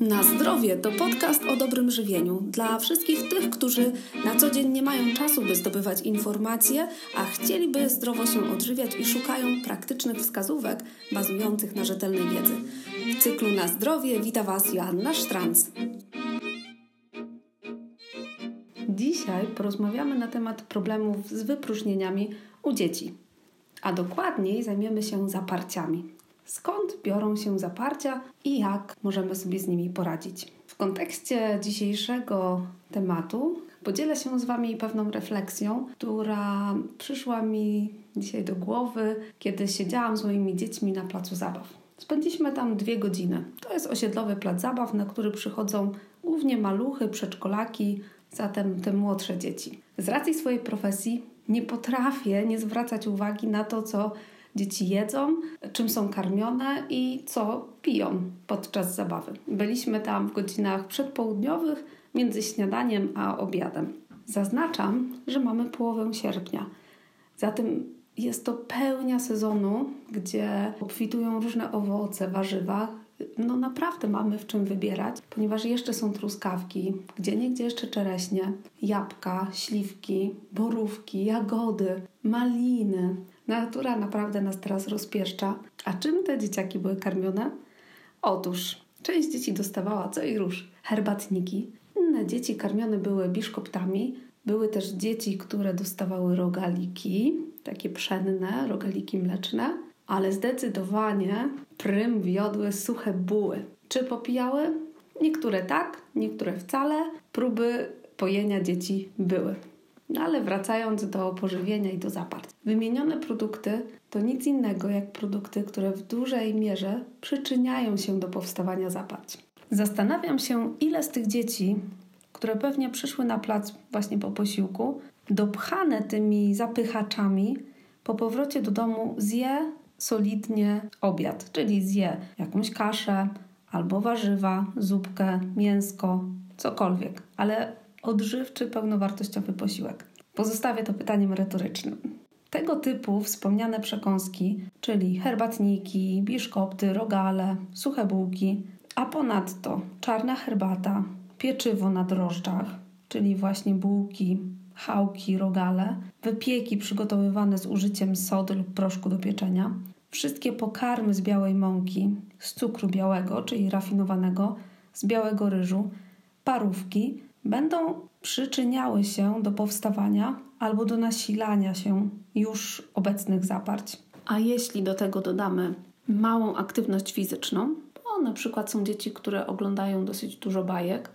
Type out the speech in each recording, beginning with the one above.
Na zdrowie to podcast o dobrym żywieniu dla wszystkich tych, którzy na co dzień nie mają czasu, by zdobywać informacje, a chcieliby zdrowo się odżywiać i szukają praktycznych wskazówek bazujących na rzetelnej wiedzy. W cyklu Na zdrowie wita Was Joanna Sztranc. Dzisiaj porozmawiamy na temat problemów z wypróżnieniami u dzieci, a dokładniej zajmiemy się zaparciami skąd biorą się zaparcia i jak możemy sobie z nimi poradzić. W kontekście dzisiejszego tematu podzielę się z Wami pewną refleksją, która przyszła mi dzisiaj do głowy, kiedy siedziałam z moimi dziećmi na placu zabaw. Spędziliśmy tam dwie godziny. To jest osiedlowy plac zabaw, na który przychodzą głównie maluchy, przedszkolaki, zatem te młodsze dzieci. Z racji swojej profesji nie potrafię nie zwracać uwagi na to, co dzieci jedzą, czym są karmione i co piją podczas zabawy. Byliśmy tam w godzinach przedpołudniowych między śniadaniem a obiadem. Zaznaczam, że mamy połowę sierpnia. Zatem jest to pełnia sezonu, gdzie obfitują różne owoce, warzywa. No naprawdę mamy w czym wybierać, ponieważ jeszcze są truskawki, gdzie niegdzie jeszcze czereśnie, jabłka, śliwki, borówki, jagody, maliny, Natura naprawdę nas teraz rozpieszcza. A czym te dzieciaki były karmione? Otóż część dzieci dostawała co i róż herbatniki, inne dzieci karmione były biszkoptami, były też dzieci, które dostawały rogaliki, takie pszenne, rogaliki mleczne, ale zdecydowanie prym wiodły suche buły. Czy popijały? Niektóre tak, niektóre wcale. Próby pojenia dzieci były. No ale wracając do pożywienia i do zaparć. Wymienione produkty to nic innego jak produkty, które w dużej mierze przyczyniają się do powstawania zaparć. Zastanawiam się, ile z tych dzieci, które pewnie przyszły na plac właśnie po posiłku, dopchane tymi zapychaczami, po powrocie do domu zje solidnie obiad, czyli zje jakąś kaszę albo warzywa, zupkę, mięsko, cokolwiek, ale odżywczy, pełnowartościowy posiłek. Pozostawię to pytaniem retorycznym. Tego typu wspomniane przekąski, czyli herbatniki, biszkopty, rogale, suche bułki, a ponadto czarna herbata, pieczywo na drożdżach, czyli właśnie bułki, chałki, rogale, wypieki przygotowywane z użyciem sody lub proszku do pieczenia, wszystkie pokarmy z białej mąki, z cukru białego, czyli rafinowanego, z białego ryżu, parówki będą przyczyniały się do powstawania albo do nasilania się już obecnych zaparć. A jeśli do tego dodamy małą aktywność fizyczną, bo na przykład są dzieci, które oglądają dosyć dużo bajek,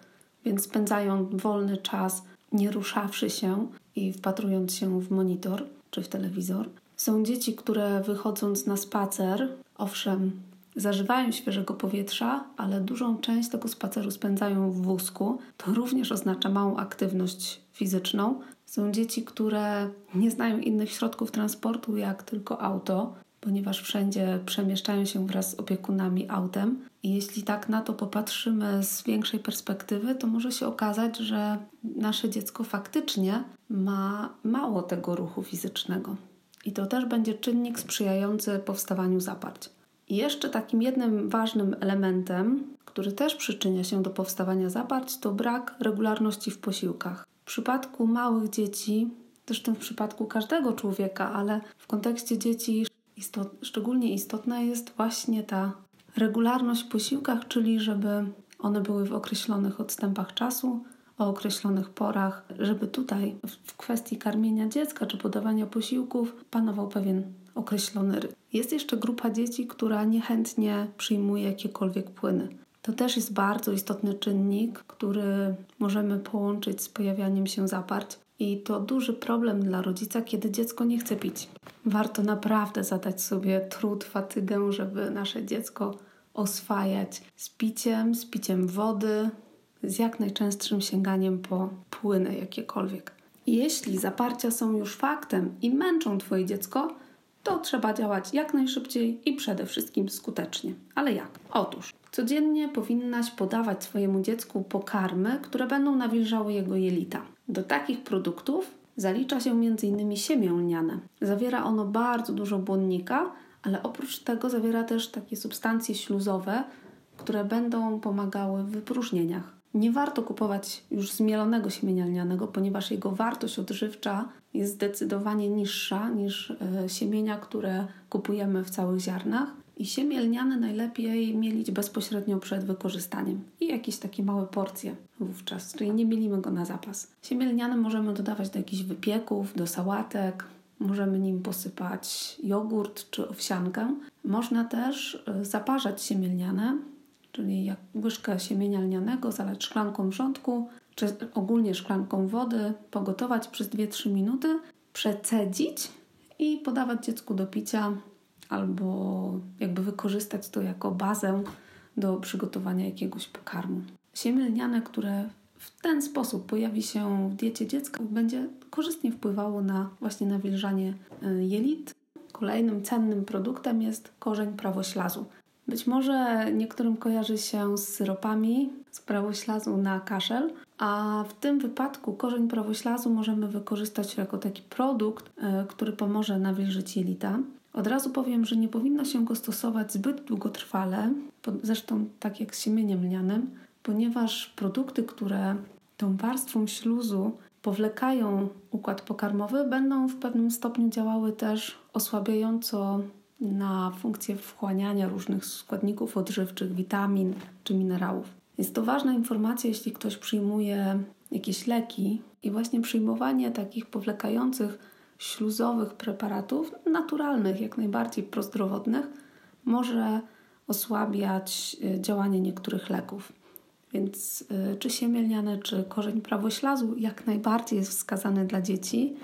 więc spędzają wolny czas nie ruszawszy się i wpatrując się w monitor czy w telewizor. Są dzieci, które wychodząc na spacer, owszem, zażywają świeżego powietrza, ale dużą część tego spaceru spędzają w wózku. To również oznacza małą aktywność fizyczną. Są dzieci, które nie znają innych środków transportu jak tylko auto, ponieważ wszędzie przemieszczają się wraz z opiekunami autem. I jeśli tak na to popatrzymy z większej perspektywy, to może się okazać, że nasze dziecko faktycznie ma mało tego ruchu fizycznego. I to też będzie czynnik sprzyjający powstawaniu zaparć. I jeszcze takim jednym ważnym elementem, który też przyczynia się do powstawania zaparć, to brak regularności w posiłkach. W przypadku małych dzieci, zresztą w przypadku każdego człowieka, ale w kontekście dzieci istot, szczególnie istotna jest właśnie ta regularność w posiłkach, czyli żeby one były w określonych odstępach czasu, o określonych porach, żeby tutaj w kwestii karmienia dziecka czy podawania posiłków panował pewien określony rytm. Jest jeszcze grupa dzieci, która niechętnie przyjmuje jakiekolwiek płyny. To też jest bardzo istotny czynnik, który możemy połączyć z pojawianiem się zaparć. I to duży problem dla rodzica, kiedy dziecko nie chce pić. Warto naprawdę zadać sobie trud, fatygę, żeby nasze dziecko oswajać z piciem, z piciem wody, z jak najczęstszym sięganiem po płyny jakiekolwiek. Jeśli zaparcia są już faktem i męczą Twoje dziecko, to trzeba działać jak najszybciej i przede wszystkim skutecznie. Ale jak? Otóż codziennie powinnaś podawać swojemu dziecku pokarmy, które będą nawilżały jego jelita. Do takich produktów zalicza się m.in. siemię lniane. Zawiera ono bardzo dużo błonnika, ale oprócz tego zawiera też takie substancje śluzowe, które będą pomagały w wypróżnieniach. Nie warto kupować już zmielonego siemienia lnianego, ponieważ jego wartość odżywcza jest zdecydowanie niższa niż e, siemienia, które kupujemy w całych ziarnach. I siemię lniane najlepiej mielić bezpośrednio przed wykorzystaniem i jakieś takie małe porcje wówczas, czyli nie mielimy go na zapas. Siemię lniane możemy dodawać do jakichś wypieków, do sałatek, możemy nim posypać jogurt czy owsiankę. Można też e, zaparzać siemię lniane, czyli jak łyżkę siemienia lnianego zalać szklanką wrzątku, czy ogólnie szklanką wody, pogotować przez 2-3 minuty, przecedzić i podawać dziecku do picia albo jakby wykorzystać to jako bazę do przygotowania jakiegoś pokarmu. Siemię lniane, które w ten sposób pojawi się w diecie dziecka, będzie korzystnie wpływało na właśnie nawilżanie y, jelit. Kolejnym cennym produktem jest korzeń prawoślazu. Być może niektórym kojarzy się z syropami z prawoślazu na kaszel, a w tym wypadku korzeń prawoślazu możemy wykorzystać jako taki produkt, y, który pomoże nawilżyć jelita. Od razu powiem, że nie powinno się go stosować zbyt długotrwale, zresztą tak jak z siemieniem lnianym, ponieważ produkty, które tą warstwą śluzu powlekają układ pokarmowy, będą w pewnym stopniu działały też osłabiająco na funkcję wchłaniania różnych składników odżywczych, witamin czy minerałów. Jest to ważna informacja, jeśli ktoś przyjmuje jakieś leki i właśnie przyjmowanie takich powlekających śluzowych preparatów, naturalnych, jak najbardziej prozdrowotnych, może osłabiać y, działanie niektórych leków. Więc y, czy siemielniane, czy korzeń prawoślazu jak najbardziej jest wskazany dla dzieci,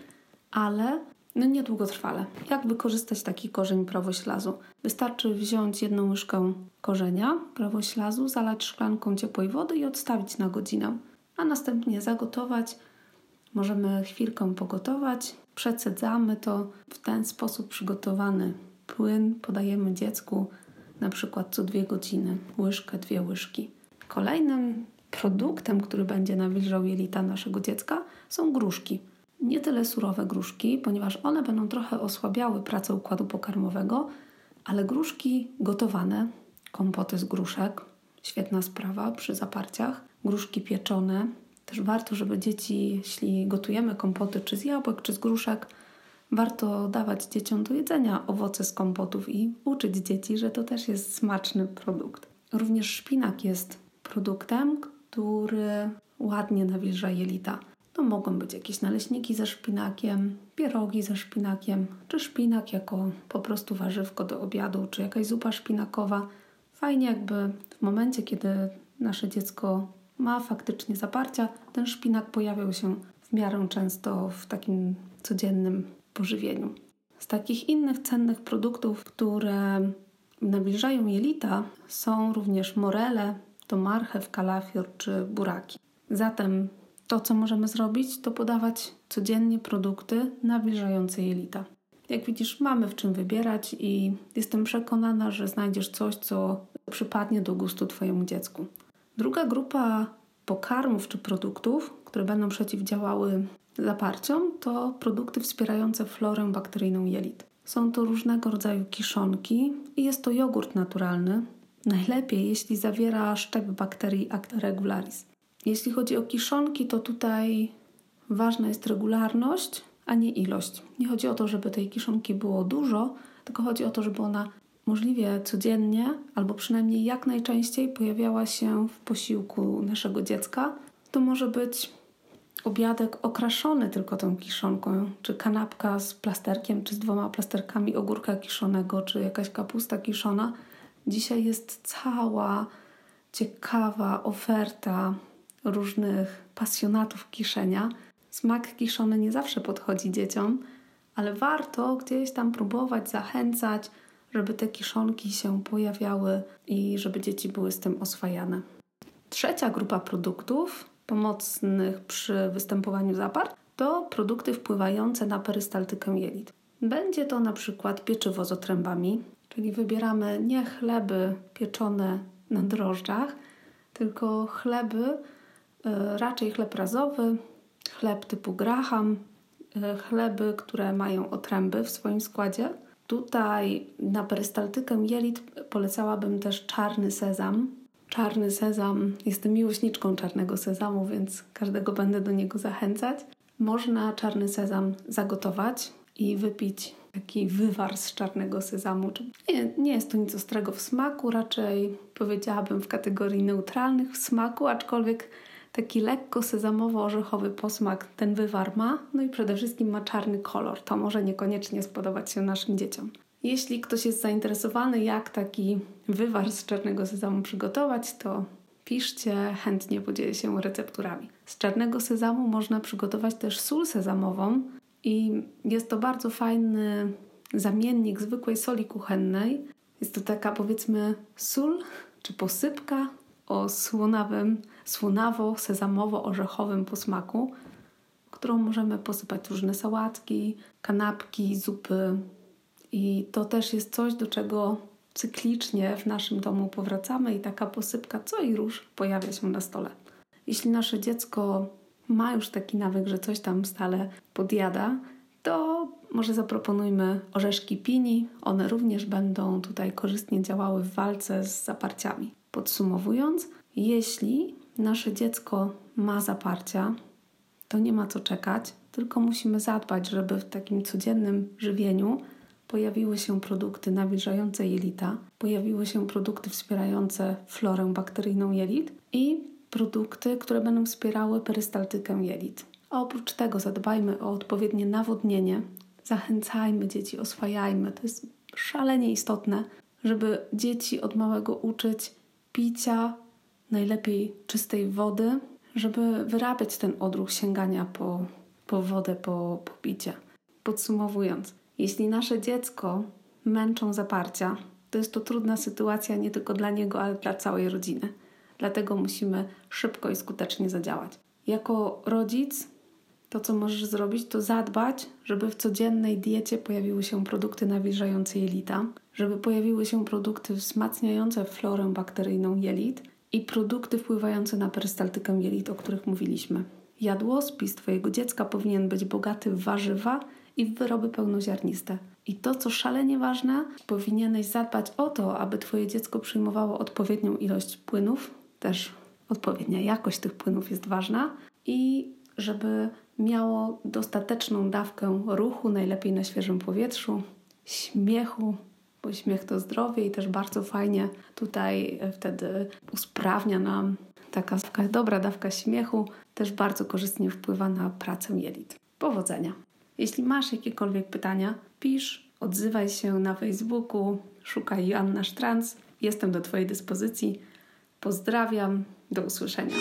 ale no niedługotrwale. Jak wykorzystać taki korzeń prawoślazu? Wystarczy wziąć jedną łyżkę korzenia prawoślazu, zalać szklanką ciepłej wody i odstawić na godzinę, a następnie zagotować. Możemy chwilkę pogotować, przecedzamy to w ten sposób przygotowany płyn, podajemy dziecku na przykład co dwie godziny, łyżkę, dwie łyżki. Kolejnym produktem, który będzie nawilżał jelita naszego dziecka, są gruszki. Nie tyle surowe gruszki, ponieważ one będą trochę osłabiały pracę układu pokarmowego, ale gruszki gotowane, kompoty z gruszek, świetna sprawa przy zaparciach, gruszki pieczone. Też warto, żeby dzieci, jeśli gotujemy kompoty czy z jabłek, czy z gruszek, warto dawać dzieciom do jedzenia owoce z kompotów i uczyć dzieci, że to też jest smaczny produkt. Również szpinak jest produktem, który ładnie nawilża jelita. To mogą być jakieś naleśniki ze szpinakiem, pierogi ze szpinakiem, czy szpinak jako po prostu warzywko do obiadu, czy jakaś zupa szpinakowa. Fajnie jakby w momencie, kiedy nasze dziecko ma faktycznie zaparcia, ten szpinak pojawiał się w miarę często w takim codziennym pożywieniu. Z takich innych cennych produktów, które nawilżają jelita, są również morele, to marchew, kalafior czy buraki. Zatem to, co możemy zrobić, to podawać codziennie produkty nawilżające jelita. Jak widzisz, mamy w czym wybierać i jestem przekonana, że znajdziesz coś, co przypadnie do gustu Twojemu dziecku. Druga grupa pokarmów czy produktów, które będą przeciwdziałały zaparciom, to produkty wspierające florę bakteryjną jelit. Są to różnego rodzaju kiszonki i jest to jogurt naturalny, Najlepiej, jeśli zawiera szczep bakterii Acta regularis. Jeśli chodzi o kiszonki, to tutaj ważna jest regularność, a nie ilość. Nie chodzi o to, żeby tej kiszonki było dużo, tylko chodzi o to, żeby ona możliwie codziennie, albo przynajmniej jak najczęściej pojawiała się w posiłku naszego dziecka. To może być obiadek okraszony tylko tą kiszonką, czy kanapka z plasterkiem, czy z dwoma plasterkami ogórka kiszonego, czy jakaś kapusta kiszona – Dzisiaj jest cała ciekawa oferta różnych pasjonatów kiszenia. Smak kiszony nie zawsze podchodzi dzieciom, ale warto gdzieś tam próbować zachęcać, żeby te kiszonki się pojawiały i żeby dzieci były z tym oswajane. Trzecia grupa produktów pomocnych przy występowaniu zapart to produkty wpływające na perystaltykę jelit. Będzie to na przykład pieczywo z otrębami, Czyli wybieramy nie chleby pieczone na drożdżach, tylko chleby, raczej chleb razowy, chleb typu graham, e, chleby, które mają otręby w swoim składzie. Tutaj na perystaltykę jelit polecałabym też czarny sezam, czarny sezam. Jestem miłośniczką czarnego sezamu, więc każdego będę do niego zachęcać. Można czarny sezam zagotować i wypić taki wywar z czarnego sezamu. Nie, nie jest to nic ostrego w smaku, raczej powiedziałabym w kategorii neutralnych w smaku, aczkolwiek taki lekko sezamowo-orzechowy posmak ten wywar ma, no i przede wszystkim ma czarny kolor. To może niekoniecznie spodobać się naszym dzieciom. Jeśli ktoś jest zainteresowany, jak taki wywar z czarnego sezamu przygotować, to piszcie, chętnie podzielę się recepturami. Z czarnego sezamu można przygotować też sól sezamową i jest to bardzo fajny zamiennik zwykłej soli kuchennej. Jest to taka powiedzmy sól czy posypka o słonawym, słonawo-sezamowo-orzechowym posmaku, którą możemy posypać różne sałatki, kanapki, zupy. I to też jest coś, do czego cyklicznie w naszym domu powracamy i taka posypka co i róż pojawia się na stole. Jeśli nasze dziecko ma już taki nawyk, że coś tam stale podjada, to może zaproponujmy orzeszki pini. One również będą tutaj korzystnie działały w walce z zaparciami. Podsumowując, jeśli nasze dziecko ma zaparcia, to nie ma co czekać, tylko musimy zadbać, żeby w takim codziennym żywieniu pojawiły się produkty nawilżające jelita, pojawiły się produkty wspierające florę bakteryjną jelit i produkty, które będą wspierały perystaltykę jelit. Oprócz tego zadbajmy o odpowiednie nawodnienie, zachęcajmy dzieci, oswajajmy. To jest szalenie istotne, żeby dzieci od małego uczyć picia, najlepiej czystej wody, żeby wyrabiać ten odruch sięgania po, po wodę, po, po picie. Podsumowując, jeśli nasze dziecko męczą zaparcia, to jest to trudna sytuacja nie tylko dla niego, ale dla całej rodziny. Dlatego musimy szybko i skutecznie zadziałać. Jako rodzic, to co możesz zrobić, to zadbać, żeby w codziennej diecie pojawiły się produkty nawilżające jelita, żeby pojawiły się produkty wzmacniające florę bakteryjną jelit i produkty wpływające na perystaltykę jelit, o których mówiliśmy. Jadłospis Twojego dziecka powinien być bogaty w warzywa i w wyroby pełnoziarniste. I to, co szalenie ważne, powinieneś zadbać o to, aby Twoje dziecko przyjmowało odpowiednią ilość płynów, też odpowiednia jakość tych płynów jest ważna i żeby miało dostateczną dawkę ruchu, najlepiej na świeżym powietrzu, śmiechu, bo śmiech to zdrowie i też bardzo fajnie tutaj wtedy usprawnia nam taka dobra dawka śmiechu, też bardzo korzystnie wpływa na pracę jelit. Powodzenia! Jeśli masz jakiekolwiek pytania, pisz, odzywaj się na Facebooku, szukaj Joanna Sztranc. Jestem do Twojej dyspozycji. Pozdrawiam, do usłyszenia.